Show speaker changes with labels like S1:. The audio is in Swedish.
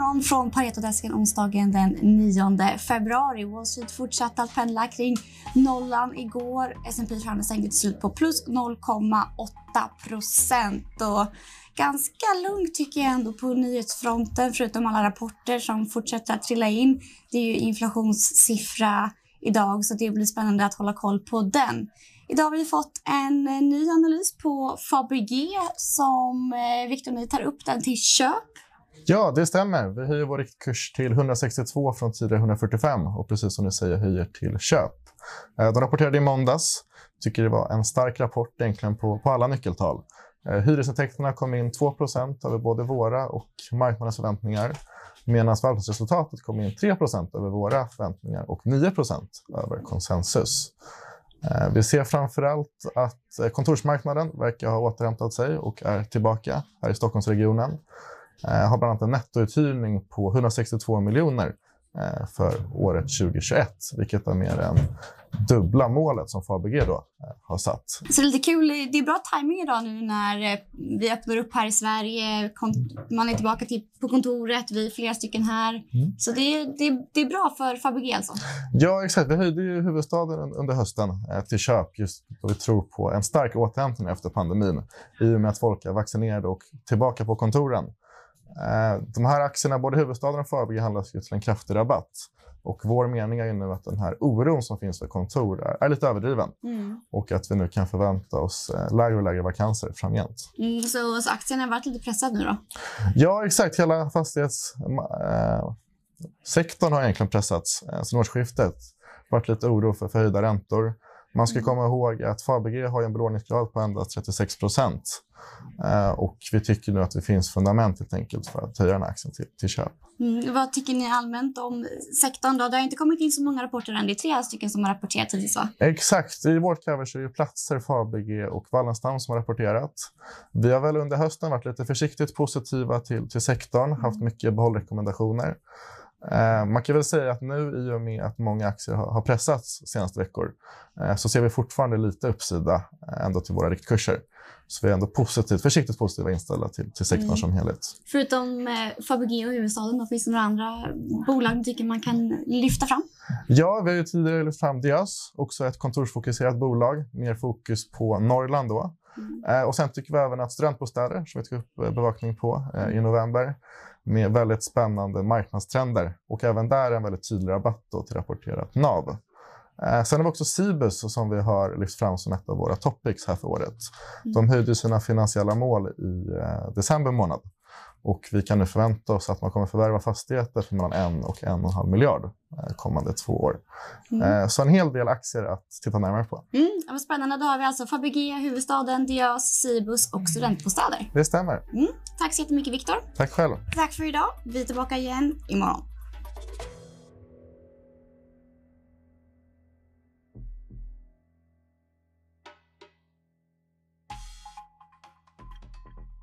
S1: morgon från Paretodesken onsdagen den 9 februari. Wall Street fortsatte att pendla kring nollan igår. S&P 500 stängde till slut på plus 0,8 procent. Ganska lugnt tycker jag ändå på nyhetsfronten förutom alla rapporter som fortsätter att trilla in. Det är ju inflationssiffra idag så det blir spännande att hålla koll på den. Idag har vi fått en eh, ny analys på Fabege som eh, Victor Viktor ni tar upp den till köp.
S2: Ja, det stämmer. Vi höjer vår riktkurs till 162 från tidigare 145 och precis som du säger höjer till köp. Eh, de rapporterade i måndags. Tycker det var en stark rapport egentligen på, på alla nyckeltal. Eh, hyresintäkterna kom in 2% över både våra och marknadens förväntningar medan förvaltningsresultatet kom in 3% över våra förväntningar och 9% över konsensus. Eh, vi ser framförallt att kontorsmarknaden verkar ha återhämtat sig och är tillbaka här i Stockholmsregionen. Eh, har bland annat en nettouthyrning på 162 miljoner eh, för året 2021, vilket är mer än dubbla målet som Fabege då eh, har satt.
S1: Så lite kul. Det är bra timing idag nu när vi öppnar upp här i Sverige. Man är tillbaka till, på kontoret, vi är flera stycken här. Mm. Så det, det, det är bra för Fabege alltså?
S2: Ja, exakt. Vi höjde ju huvudstaden under hösten till köp just då vi tror på en stark återhämtning efter pandemin i och med att folk är vaccinerade och tillbaka på kontoren. Eh, de här aktierna, både huvudstaden och Fabege, handlas ju till en kraftig rabatt. Och vår mening är nu att den här oron som finns för kontor är, är lite överdriven mm. och att vi nu kan förvänta oss eh, lägre och lägre vakanser framgent.
S1: Mm, så, så aktien har varit lite pressad nu då?
S2: Ja, exakt. Hela fastighetssektorn eh, har egentligen pressats eh, sedan årsskiftet. Varit lite oro för förhöjda räntor. Man ska mm. komma ihåg att Fabege har en belåningsgrad på endast 36 procent. Eh, och vi tycker nu att det finns fundament helt enkelt för att höja den aktien till, till köp.
S1: Mm, vad tycker ni allmänt om sektorn? Då? Det har inte kommit in så många rapporter än. Det är tre stycken som har rapporterat hittills, va?
S2: Exakt. I vårt cover så är det Platser, Fabege och Wallenstam som har rapporterat. Vi har väl under hösten varit lite försiktigt positiva till, till sektorn, haft mm. mycket behållrekommendationer. Eh, man kan väl säga att nu i och med att många aktier har, pressats senaste veckor eh, så ser vi fortfarande lite uppsida eh, ändå till våra riktkurser. Så vi är ändå positivt, försiktigt positiva inställda till, till sektorn mm. som helhet.
S1: Förutom eh, Fabege och huvudstaden, finns det några andra bolag du tycker man kan lyfta fram?
S2: Ja, vi har tidigare lyft fram Diös, också ett kontorsfokuserat bolag. Mer fokus på Norrland då. Mm. Eh, och sen tycker vi även att studentbostäder, som vi tog upp eh, bevakning på eh, i november, med väldigt spännande marknadstrender. Och även där en väldigt tydlig rabatt till rapporterat NAV. Sen har vi också Cibus som vi har lyft fram som ett av våra topics här för året. Mm. De höjde sina finansiella mål i december månad. Och vi kan nu förvänta oss att man kommer förvärva fastigheter för mellan en och en och en halv miljard eh, kommande två år. Mm. Så en hel del aktier att titta närmare på.
S1: Mm, ja, spännande. Då har vi alltså Fabege, huvudstaden, Diös, Cibus och studentbostäder.
S2: Det stämmer.
S1: Mm. Tack så jättemycket, Viktor.
S2: Tack själv.
S1: Tack för idag. Vi är tillbaka igen imorgon.